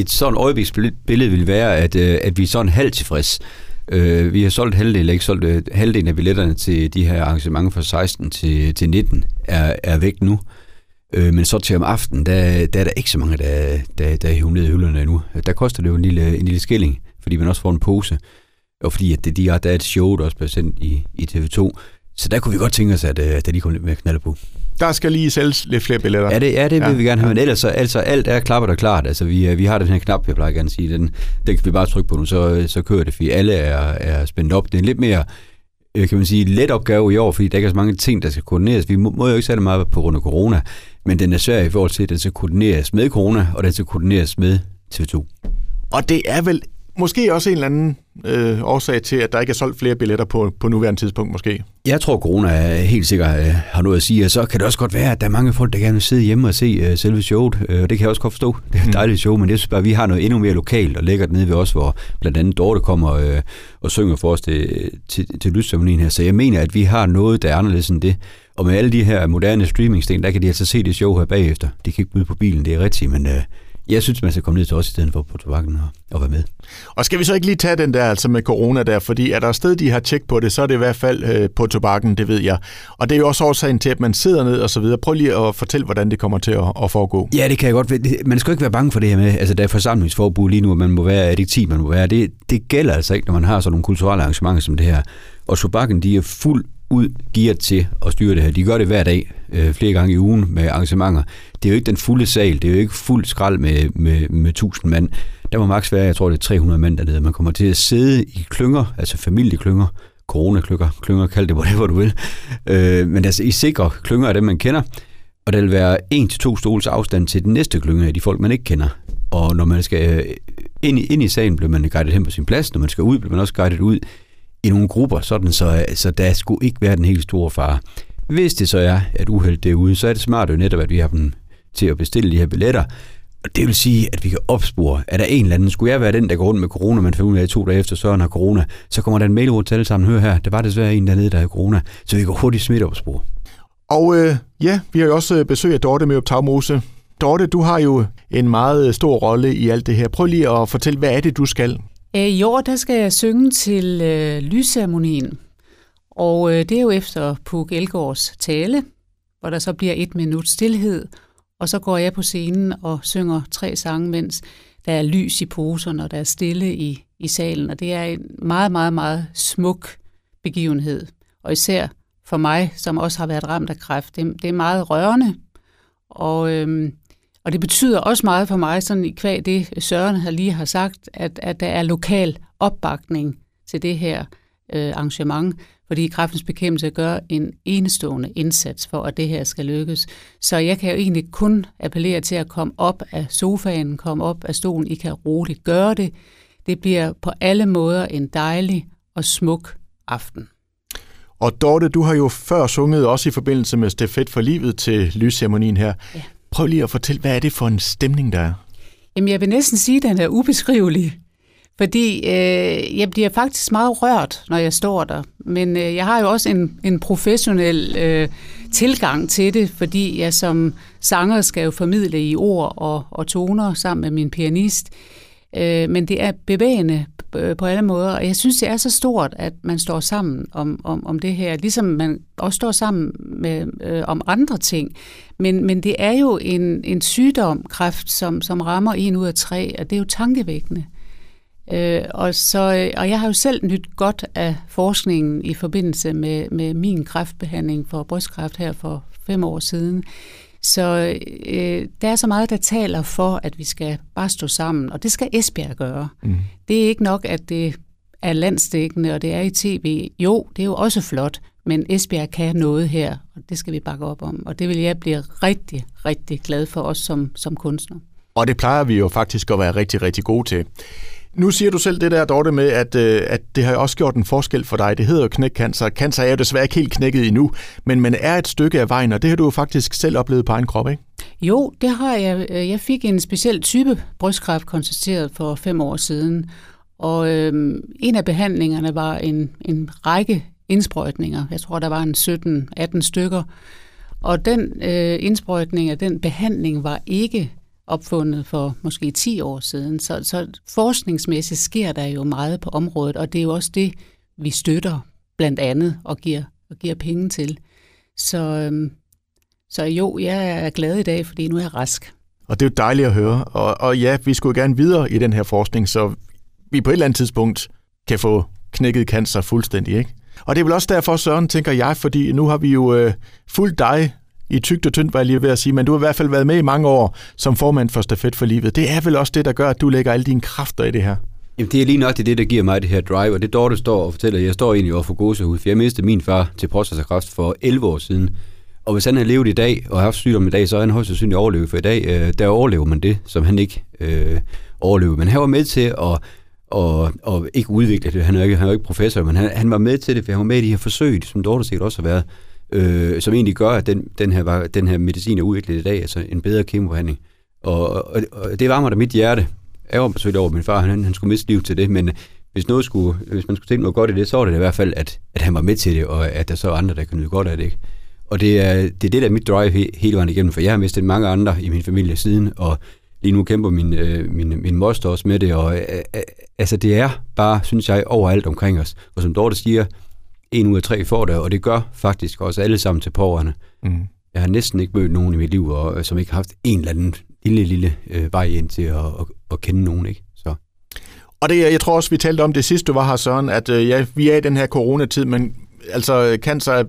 et sådan øjebliksbillede vil være, at, øh, at vi er sådan halvt tilfreds. Øh, vi har solgt halvdelen, eller ikke solgt øh, halvdelen af billetterne til de her arrangementer fra 16 til, til 19 er, er væk nu. Øh, men så til om aftenen, der, der er der ikke så mange, der, der, der er hævet ned i hylderne endnu. Der koster det jo en lille, en lille skilling, fordi man også får en pose. Og fordi at det, de har, der er et show, der også bliver sendt i, i TV2. Så der kunne vi godt tænke os, at, at de kom lidt mere knalde på. Der skal lige sælges lidt flere billetter. Ja, det, ja, det vil ja. vi gerne have, men ellers så, altså, alt er klappet og klart. Altså, vi, vi har den her knap, jeg plejer gerne at sige, den, den kan vi bare trykke på nu, så, så kører det, fordi alle er, er spændt op. Det er en lidt mere øh, kan man sige, let opgave i år, fordi der ikke er så mange ting, der skal koordineres. Vi må, må jo ikke sætte meget på grund af corona, men den er svær i forhold til, at den skal koordineres med corona, og den skal koordineres med TV2. Og det er vel måske også en eller anden øh, årsag til, at der ikke er solgt flere billetter på, på nuværende tidspunkt måske? Jeg tror, corona er helt sikkert øh, har noget at sige, og så kan det også godt være, at der er mange folk, der gerne vil sidde hjemme og se øh, selve showet, øh, og det kan jeg også godt forstå. Det er et mm. dejligt show, men jeg synes bare, at vi har noget endnu mere lokalt og lækkert nede ved os, hvor blandt andet Dorte kommer øh, og synger for os til, til, til lysceremonien her. Så jeg mener, at vi har noget, der er anderledes end det. Og med alle de her moderne streamingsten, der kan de altså se det show her bagefter. De kan ikke byde på bilen, det er rigtigt, men øh, jeg synes, man skal komme ned til os i stedet for på tobakken og, og være med. Og skal vi så ikke lige tage den der altså med corona der, fordi er der sted, de har tjek på det, så er det i hvert fald øh, på tobakken, det ved jeg. Og det er jo også årsagen til, at man sidder ned og så videre. Prøv lige at fortælle, hvordan det kommer til at, at foregå. Ja, det kan jeg godt. Man skal ikke være bange for det her med, altså der er forsamlingsforbud lige nu, man må være, er det 10, man må være. Det, det gælder altså ikke, når man har sådan nogle kulturelle arrangementer som det her. Og tobakken, de er fuld ud gearet til at styre det her. De gør det hver dag, øh, flere gange i ugen med arrangementer. Det er jo ikke den fulde sal, det er jo ikke fuld skrald med, med, med 1000 mand. Der må maks være, jeg tror det er 300 mand dernede. Man kommer til at sidde i klynger, altså familieklynger, coronaklynger, klynger, kald det whatever du vil. Øh, men altså i sikre klynger af dem, man kender. Og der vil være en til to stoles afstand til den næste klynge af de folk, man ikke kender. Og når man skal øh, ind i, ind i sagen, bliver man guidet hen på sin plads. Når man skal ud, bliver man også guidet ud i nogle grupper, sådan så, så der skulle ikke være den helt store fare. Hvis det så er, at uheld derude, så er det smart jo netop, at vi har dem til at bestille de her billetter. Og det vil sige, at vi kan opspore, at der en eller anden, skulle jeg være den, der går rundt med corona, man finder ud af to dage efter Søren har corona, så kommer der en mail rundt til alle sammen, hør her, der var desværre en dernede, der havde corona, så vi kan hurtigt smitte opspore. Og øh, ja, vi har jo også øh, besøg af Dorte med Tagmose. Dorte, du har jo en meget øh, stor rolle i alt det her. Prøv lige at fortælle, hvad er det, du skal? Øh, I år der skal jeg synge til øh, lysceremonien, og øh, det er jo efter Puk Elgårds tale, hvor der så bliver et minut stillhed, og så går jeg på scenen og synger tre sange, mens der er lys i poserne, og der er stille i, i salen, og det er en meget, meget, meget smuk begivenhed. Og især for mig, som også har været ramt af kræft, det, det er meget rørende, og øhm, og det betyder også meget for mig, sådan i kvæg det Søren har lige har sagt, at, at der er lokal opbakning til det her øh, arrangement, fordi kræftens bekæmpelse gør en enestående indsats for, at det her skal lykkes. Så jeg kan jo egentlig kun appellere til at komme op af sofaen, komme op af stolen. I kan roligt gøre det. Det bliver på alle måder en dejlig og smuk aften. Og Dorte, du har jo før sunget også i forbindelse med Stefet for livet til lysceremonien her. Ja. Prøv lige at fortælle, hvad er det for en stemning, der er? Jamen, jeg vil næsten sige, at den er ubeskrivelig. Fordi øh, jeg bliver faktisk meget rørt, når jeg står der. Men øh, jeg har jo også en, en professionel øh, tilgang til det, fordi jeg som sanger skal jo formidle i ord og, og toner sammen med min pianist. Øh, Øh, men det er bevægende øh, på alle måder, og jeg synes, det er så stort, at man står sammen om, om, om det her, ligesom man også står sammen med, øh, om andre ting. Men, men det er jo en, en sygdom, kræft, som, som rammer en ud af tre, og det er jo tankevækkende. Øh, og, så, øh, og jeg har jo selv nyt godt af forskningen i forbindelse med, med min kræftbehandling for brystkræft her for fem år siden. Så øh, der er så meget, der taler for, at vi skal bare stå sammen, og det skal Esbjerg gøre. Mm. Det er ikke nok, at det er landstækkende, og det er i tv. Jo, det er jo også flot, men Esbjerg kan noget her, og det skal vi bakke op om. Og det vil jeg blive rigtig, rigtig glad for os som, som kunstner. Og det plejer vi jo faktisk at være rigtig, rigtig gode til. Nu siger du selv det der, Dorte, med, at, øh, at det har også gjort en forskel for dig. Det hedder jo knækcancer. Cancer er jo desværre ikke helt knækket endnu, men man er et stykke af vejen, og det har du jo faktisk selv oplevet på egen krop, ikke? Jo, det har jeg. Øh, jeg fik en speciel type brystkræft konstateret for fem år siden, og øh, en af behandlingerne var en, en række indsprøjtninger. Jeg tror, der var en 17-18 stykker. Og den øh, indsprøjtning og den behandling var ikke opfundet for måske 10 år siden. Så, så forskningsmæssigt sker der jo meget på området, og det er jo også det, vi støtter blandt andet og giver, og giver penge til. Så, øhm, så jo, jeg er glad i dag, fordi nu er jeg rask. Og det er jo dejligt at høre. Og, og ja, vi skulle gerne videre i den her forskning, så vi på et eller andet tidspunkt kan få knækket cancer fuldstændig, ikke? Og det er vel også derfor, Søren, tænker jeg, fordi nu har vi jo øh, fulgt dig i tygt og tyndt, var jeg lige ved at sige, men du har i hvert fald været med i mange år som formand for Stafet for Livet. Det er vel også det, der gør, at du lægger alle dine kræfter i det her? Jamen, det er lige nok det, det, der giver mig det her drive, og det Dorte står og fortæller, jeg står egentlig over for gåsehud, for jeg mistede min far til prostatakræft for 11 år siden. Og hvis han havde levet i dag og haft sygdom i dag, så er han højst sandsynligt overlevet, for i dag, øh, der overlever man det, som han ikke øh, overlevede. Men han var med til at og, og ikke udvikle det. Han er jo ikke, han er jo ikke professor, men han, han var med til det, for han var med i de her forsøg, som Dorte sikkert også har været, øh, som egentlig gør, at den, den, her, den her medicin er udviklet i dag, altså en bedre kemobehandling. Og, og, og det varmer da mit hjerte. Jeg var selvfølgelig over min far, han, han skulle miste liv til det, men øh, hvis, noget skulle, hvis man skulle tænke noget godt i det, så var det i hvert fald, at, at han var med til det, og at der så er andre, der kan nyde godt af det. Ikke? Og det er, det er det, der er mit drive he, hele vejen igennem, for jeg har mistet mange andre i min familie siden, og lige nu kæmper min, øh, min, min moster også med det, og øh, øh, altså det er bare, synes jeg, overalt omkring os. Og som Dorte siger, en ud af tre får det, og det gør faktisk også alle sammen til pårørende. Mm. Jeg har næsten ikke mødt nogen i mit liv, og, som ikke har haft en eller anden lille, lille øh, vej ind til at, at, at kende nogen. Ikke? Så. Og det, jeg tror også, vi talte om det sidste, du var her, Søren, at øh, ja, vi er i den her coronatid, men altså cancer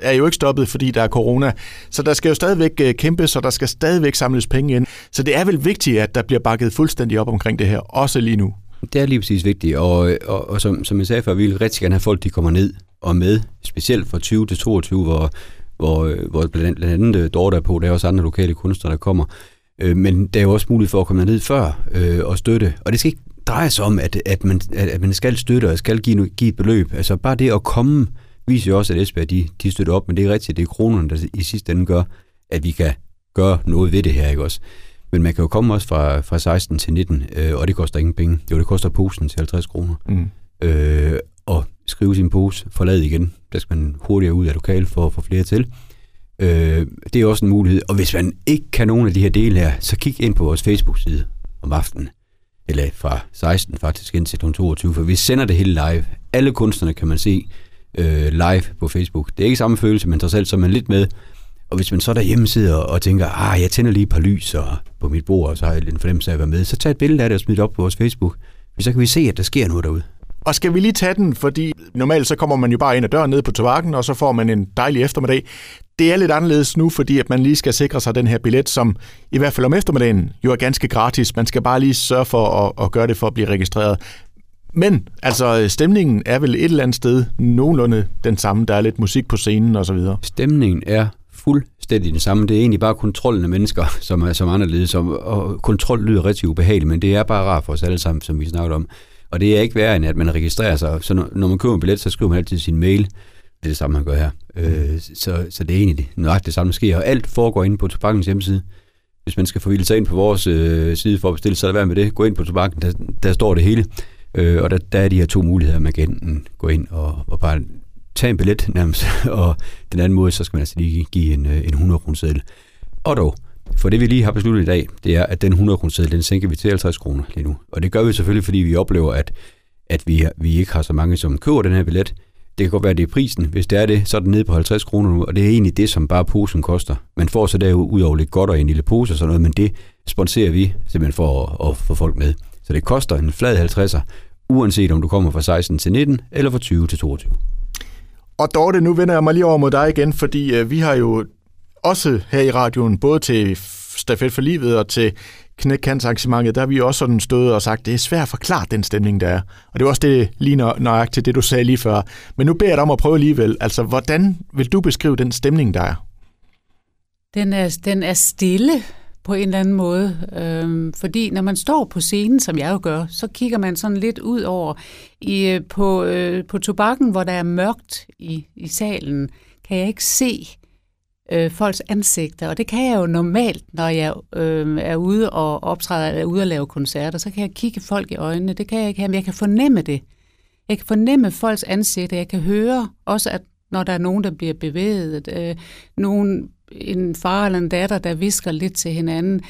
er jo ikke stoppet, fordi der er corona. Så der skal jo stadigvæk øh, kæmpes, og der skal stadigvæk samles penge ind. Så det er vel vigtigt, at der bliver bakket fuldstændig op omkring det her, også lige nu. Det er lige præcis vigtigt, og, og, og som, som jeg sagde før, vi vil rigtig gerne have folk, de kommer ned og med, specielt fra 20 til 22, hvor, hvor, hvor blandt, blandt andet øh, Dorte er på, der er også andre lokale kunstnere, der kommer. Øh, men der er jo også mulighed for at komme ned før øh, og støtte, og det skal ikke dreje sig om, at, at, man, at man skal støtte og skal give, give et beløb. Altså bare det at komme viser jo også, at Esbjerg de, de støtter op, men det er rigtigt, det er kronerne, der i sidste ende gør, at vi kan gøre noget ved det her, ikke også? Men man kan jo komme også fra, fra 16 til 19, øh, og det koster ingen penge. Jo, det koster posen til 50 kroner. Mm. Øh, og skrive sin pose, forlade igen. Der skal man hurtigere ud af lokalet for at få flere til. Øh, det er også en mulighed. Og hvis man ikke kan nogen af de her dele her, så kig ind på vores Facebook-side om aftenen. Eller fra 16 faktisk indtil kl. 22, for vi sender det hele live. Alle kunstnerne kan man se øh, live på Facebook. Det er ikke samme følelse, men trods alt så er man lidt med. Og hvis man så derhjemme sidder og tænker, ah, jeg tænder lige et par lys og på mit bord, og så har jeg en fornemmelse af at være med, så tag et billede af det og smid det op på vores Facebook. Så kan vi se, at der sker noget derude. Og skal vi lige tage den, fordi normalt så kommer man jo bare ind ad døren ned på tobakken, og så får man en dejlig eftermiddag. Det er lidt anderledes nu, fordi at man lige skal sikre sig den her billet, som i hvert fald om eftermiddagen jo er ganske gratis. Man skal bare lige sørge for at, at gøre det for at blive registreret. Men altså, stemningen er vel et eller andet sted nogenlunde den samme. Der er lidt musik på scenen og så videre. Stemningen er fuldstændig den samme. Det er egentlig bare kontrollen af mennesker, som er som anderledes. Og kontrol lyder rigtig ubehageligt, men det er bare rart for os alle sammen, som vi snakker om. Og det er ikke værre end, at man registrerer sig. Så når, når man køber en billet, så skriver man altid sin mail. Det er det samme, man gør her. Øh, så, så det er egentlig nøjagtigt det samme, der sker. Og alt foregår inde på Tobakkens hjemmeside. Hvis man skal forvilde sig ind på vores øh, side for at bestille, så er være med det. Gå ind på Tobakken, der, der står det hele. Øh, og der, der er de her to muligheder. Man kan enten gå ind og, og bare tage en billet nærmest, og den anden måde, så skal man altså lige give en, øh, en 100 kroner seddel. Og dog, for det vi lige har besluttet i dag, det er, at den 100 kroner seddel, den sænker vi til 50 kroner lige nu. Og det gør vi selvfølgelig, fordi vi oplever, at, at vi, vi ikke har så mange, som køber den her billet. Det kan godt være, at det er prisen. Hvis det er det, så er den nede på 50 kroner nu, og det er egentlig det, som bare posen koster. Man får så derudover lidt godt og en lille pose og sådan noget, men det sponserer vi simpelthen for at, at få folk med. Så det koster en flad 50'er, uanset om du kommer fra 16 til 19 eller fra 20 til 22. Og Dorte, nu vender jeg mig lige over mod dig igen, fordi øh, vi har jo også her i radioen, både til Stafet for Livet og til knækkantsarrangementet, der har vi også sådan stået og sagt, det er svært at forklare den stemning, der er. Og det var også det lige nøjagtigt til det, du sagde lige før. Men nu beder jeg dig om at prøve alligevel. Altså, hvordan vil du beskrive den stemning, der er? Den er, den er stille på en eller anden måde. Øhm, fordi når man står på scenen, som jeg jo gør, så kigger man sådan lidt ud over i, øh, på, øh, på tobakken, hvor der er mørkt i, i salen, kan jeg ikke se øh, folks ansigter. Og det kan jeg jo normalt, når jeg øh, er ude og optræder, eller er ude og lave koncerter, så kan jeg kigge folk i øjnene. Det kan jeg ikke have, men jeg kan fornemme det. Jeg kan fornemme folks ansigter. Jeg kan høre også, at når der er nogen, der bliver bevæget, øh, nogen en far eller en datter, der visker lidt til hinanden.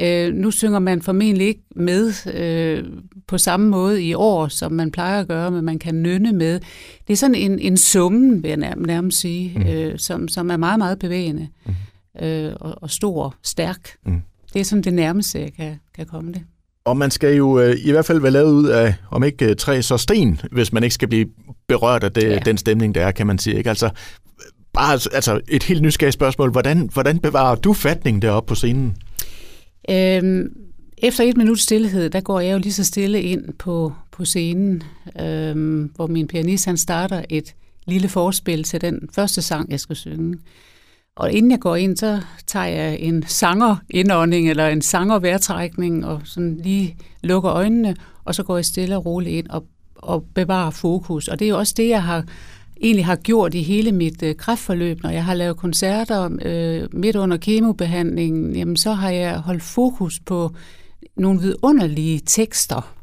Øh, nu synger man formentlig ikke med øh, på samme måde i år, som man plejer at gøre, men man kan nynne med. Det er sådan en, en summen, vil jeg nærmest, sige, mm. øh, som, som er meget, meget bevægende mm. øh, og, og stor stærk. Mm. Det er sådan det nærmeste, jeg kan, kan komme det. Og man skal jo øh, i hvert fald være lavet ud af, om ikke øh, træ, så sten, hvis man ikke skal blive berørt af det, ja. den stemning, der er, kan man sige. Ikke? Altså, bare altså, et helt nysgerrigt spørgsmål. Hvordan, hvordan bevarer du fatningen deroppe på scenen? Øhm, efter et minut stillhed, der går jeg jo lige så stille ind på, på scenen, øhm, hvor min pianist han starter et lille forspil til den første sang, jeg skal synge. Og inden jeg går ind, så tager jeg en sanger indånding eller en sangervejrtrækning og sådan lige lukker øjnene, og så går jeg stille og roligt ind og, og bevarer fokus. Og det er jo også det, jeg har egentlig har gjort i hele mit øh, kræftforløb. Når jeg har lavet koncerter øh, midt under kemobehandlingen, jamen så har jeg holdt fokus på nogle vidunderlige tekster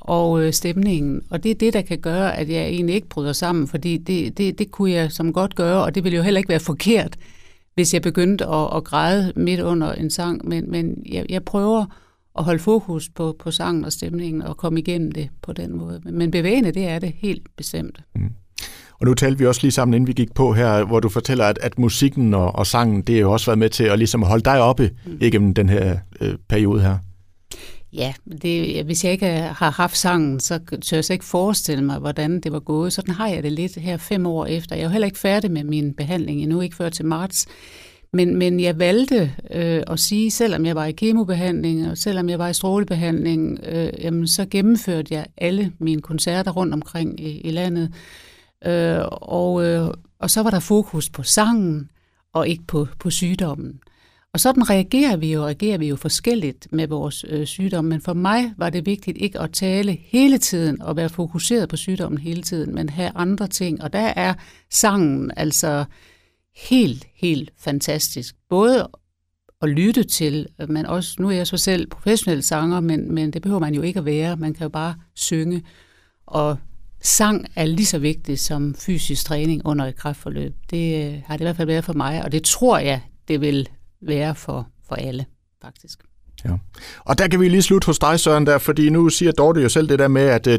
og øh, stemningen. Og det er det, der kan gøre, at jeg egentlig ikke bryder sammen, fordi det, det, det kunne jeg som godt gøre, og det ville jo heller ikke være forkert, hvis jeg begyndte at, at græde midt under en sang. Men, men jeg, jeg prøver at holde fokus på, på sangen og stemningen og komme igennem det på den måde. Men bevægende, det er det helt bestemt. Mm. Og nu talte vi også lige sammen, inden vi gik på her, hvor du fortæller, at, at musikken og, og sangen, det har jo også været med til at ligesom holde dig oppe mm. igennem den her øh, periode her. Ja, det, hvis jeg ikke har haft sangen, så tør jeg så ikke forestille mig, hvordan det var gået. Sådan har jeg det lidt her fem år efter. Jeg er jo heller ikke færdig med min behandling endnu, ikke før til marts. Men, men jeg valgte øh, at sige, selvom jeg var i kemobehandling, og selvom jeg var i strålebehandling, øh, jamen, så gennemførte jeg alle mine koncerter rundt omkring i, i landet. Øh, og, øh, og så var der fokus på sangen, og ikke på, på sygdommen. Og sådan reagerer vi jo, reagerer vi jo forskelligt med vores øh, sygdom, men for mig var det vigtigt ikke at tale hele tiden og være fokuseret på sygdommen hele tiden, men have andre ting. Og der er sangen altså helt, helt fantastisk. Både at lytte til, men også, nu er jeg så selv professionel sanger, men, men det behøver man jo ikke at være. Man kan jo bare synge. Og sang er lige så vigtigt som fysisk træning under et kræftforløb. Det øh, har det i hvert fald været for mig, og det tror jeg, det vil være for, for alle, faktisk. Ja. Og der kan vi lige slutte hos dig, Søren, der, fordi nu siger Dorte jo selv det der med, at øh,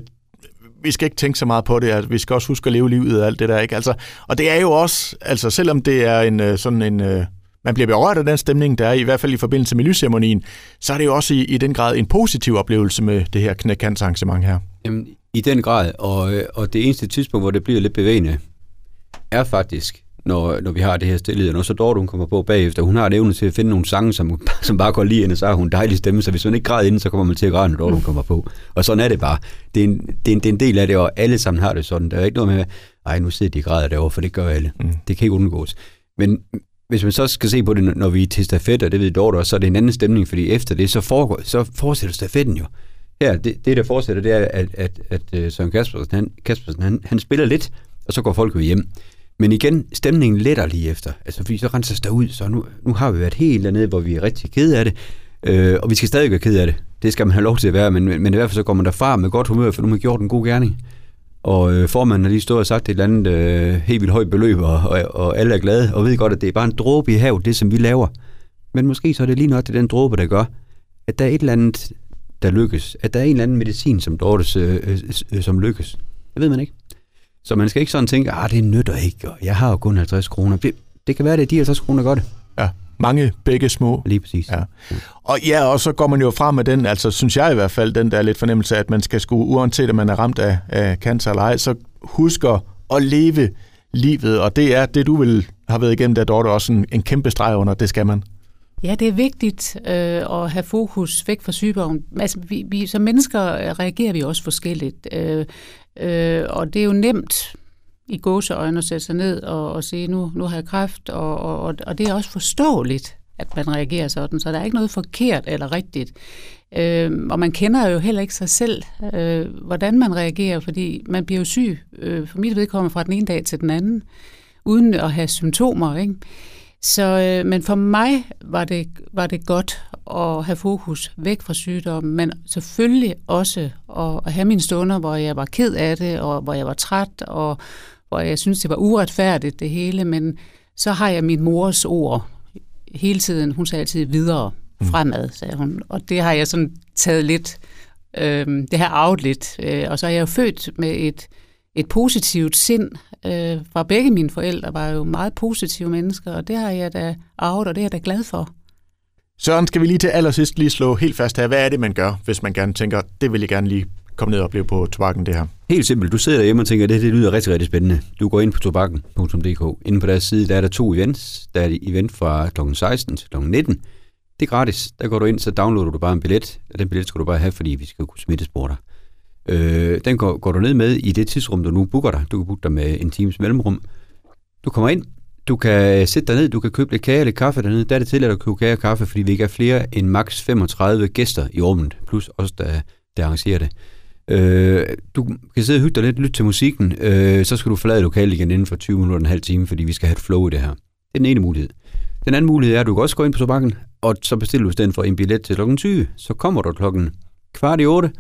vi skal ikke tænke så meget på det, at vi skal også huske at leve livet og alt det der, ikke? Altså, og det er jo også, altså selvom det er en øh, sådan en, øh, man bliver berørt af den stemning, der er i hvert fald i forbindelse med lysceremonien, så er det jo også i, i den grad en positiv oplevelse med det her knækantsarrangement her. Jamen, i den grad, og, og det eneste tidspunkt, hvor det bliver lidt bevægende, er faktisk, når, når vi har det her stillhed. Når så Dorte, hun kommer på bagefter, hun har et evne til at finde nogle sange, som, som bare går lige ind, og så har hun en dejlig stemme, så hvis hun ikke græder inden, så kommer man til at græde, når Dorte, hun kommer på. Og sådan er det bare. Det er, en, det, er en, det er en del af det, og alle sammen har det sådan. Der er ikke noget med, ej, nu sidder de og græder derovre, for det gør alle. Mm. Det kan ikke undgås. Men hvis man så skal se på det, når vi er til stafet, og det ved Dorte også, så er det en anden stemning, fordi efter det, så, foregår, så fortsætter stafetten jo. Her, det, det der fortsætter, det er, at, at, at, øh, Søren Kaspersen, han, Kaspersen han, han spiller lidt, og så går folk jo hjem. Men igen, stemningen letter lige efter. Altså, fordi så renser der ud, så nu, nu har vi været helt dernede, hvor vi er rigtig kede af det. Øh, og vi skal stadig være kede af det. Det skal man have lov til at være, men, men i hvert fald så går man derfra med godt humør, for nu har man gjort en god gerning. Og øh, formanden har lige stået og sagt et eller andet øh, helt vildt højt beløb, og, og, og alle er glade, og ved godt, at det er bare en dråbe i havet, det som vi laver. Men måske så er det lige nok det den dråbe, der gør, at der er et eller andet, der lykkes. At der er en eller anden medicin, som Dortes, øh, øh, som lykkes. Det ved man ikke. Så man skal ikke sådan tænke, at ah, det nytter ikke, og jeg har jo kun 50 kroner. Det, det kan være, at det er de 50 kroner, gør det. Ja, mange begge små. Lige præcis. Ja. Og ja, og så går man jo frem med den, altså synes jeg i hvert fald, den der lidt fornemmelse af, at man skal skulle, uanset at man er ramt af, af cancer eller ej, så husker at leve livet, og det er det, du vil have været igennem, der Dorte, også en, en kæmpe streg under, det skal man. Ja, det er vigtigt øh, at have fokus væk fra sygdommen. Altså, vi, vi, som mennesker øh, reagerer vi også forskelligt, øh, øh, og det er jo nemt i gåseøjne at sætte sig ned og, og sige, nu, nu har jeg kræft, og, og, og det er også forståeligt, at man reagerer sådan, så der er ikke noget forkert eller rigtigt. Øh, og man kender jo heller ikke sig selv, øh, hvordan man reagerer, fordi man bliver jo syg, øh, for mit vedkommende, fra den ene dag til den anden, uden at have symptomer, ikke? Så, øh, men for mig var det, var det godt at have fokus væk fra sygdommen, men selvfølgelig også at, at have mine stunder, hvor jeg var ked af det, og hvor jeg var træt, og hvor jeg synes det var uretfærdigt det hele, men så har jeg min mors ord hele tiden, hun sagde altid videre, fremad, sagde hun. Og det har jeg sådan taget lidt, øh, det har arvet lidt. Øh, og så er jeg jo født med et, et positivt sind øh, fra begge mine forældre, var jo meget positive mennesker, og det har jeg da arvet, og det er jeg da glad for. Søren, skal vi lige til allersidst lige slå helt fast her. Hvad er det, man gør, hvis man gerne tænker, det vil jeg gerne lige komme ned og opleve på tobakken, det her? Helt simpelt. Du sidder derhjemme og tænker, det, det lyder rigtig, rigtig spændende. Du går ind på tobakken.dk. Inden på deres side, der er der to events. Der er et event fra kl. 16 til kl. 19. Det er gratis. Der går du ind, så downloader du bare en billet. Og den billet skal du bare have, fordi vi skal kunne smittespore dig. Øh, den går, går du ned med i det tidsrum, du nu booker dig. Du kan booke dig med en times mellemrum. Du kommer ind, du kan sætte dig ned, du kan købe lidt kage eller kaffe dernede. Der er det tilladt at købe kage og kaffe, fordi vi ikke er flere end maks 35 gæster i rummet, plus os, der, der arrangerer det. Øh, du kan sidde og hygge dig lidt, lytte til musikken, øh, så skal du forlade lokalet igen inden for 20 minutter og en halv time, fordi vi skal have et flow i det her. Det er den ene mulighed. Den anden mulighed er, at du kan også gå ind på tobakken, og så bestiller du i stedet for en billet til klokken 20. Så kommer du klokken kvart i 8,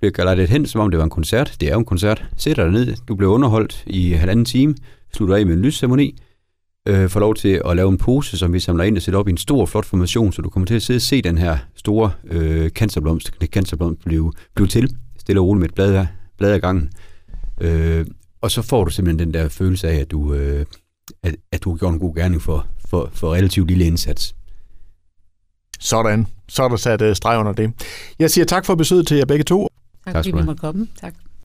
bliver kaldet hen, som om det var en koncert. Det er jo en koncert. Sætter dig ned, du bliver underholdt i halvanden time, slutter af med en lysceremoni, øh, får lov til at lave en pose, som vi samler ind og sætter op i en stor, flot formation, så du kommer til at sidde og se den her store øh, cancerblomst, cancerblomst blive, blive til, stille og roligt med et blad, blad ad gangen. Øh, og så får du simpelthen den der følelse af, at du, øh, at, at du har gjort en god gerning for, for, for relativt lille indsats. Sådan. Så er der sat øh, streg under det. Jeg siger tak for besøget til jer begge to. Tak, tak fordi vi måtte komme. Tak.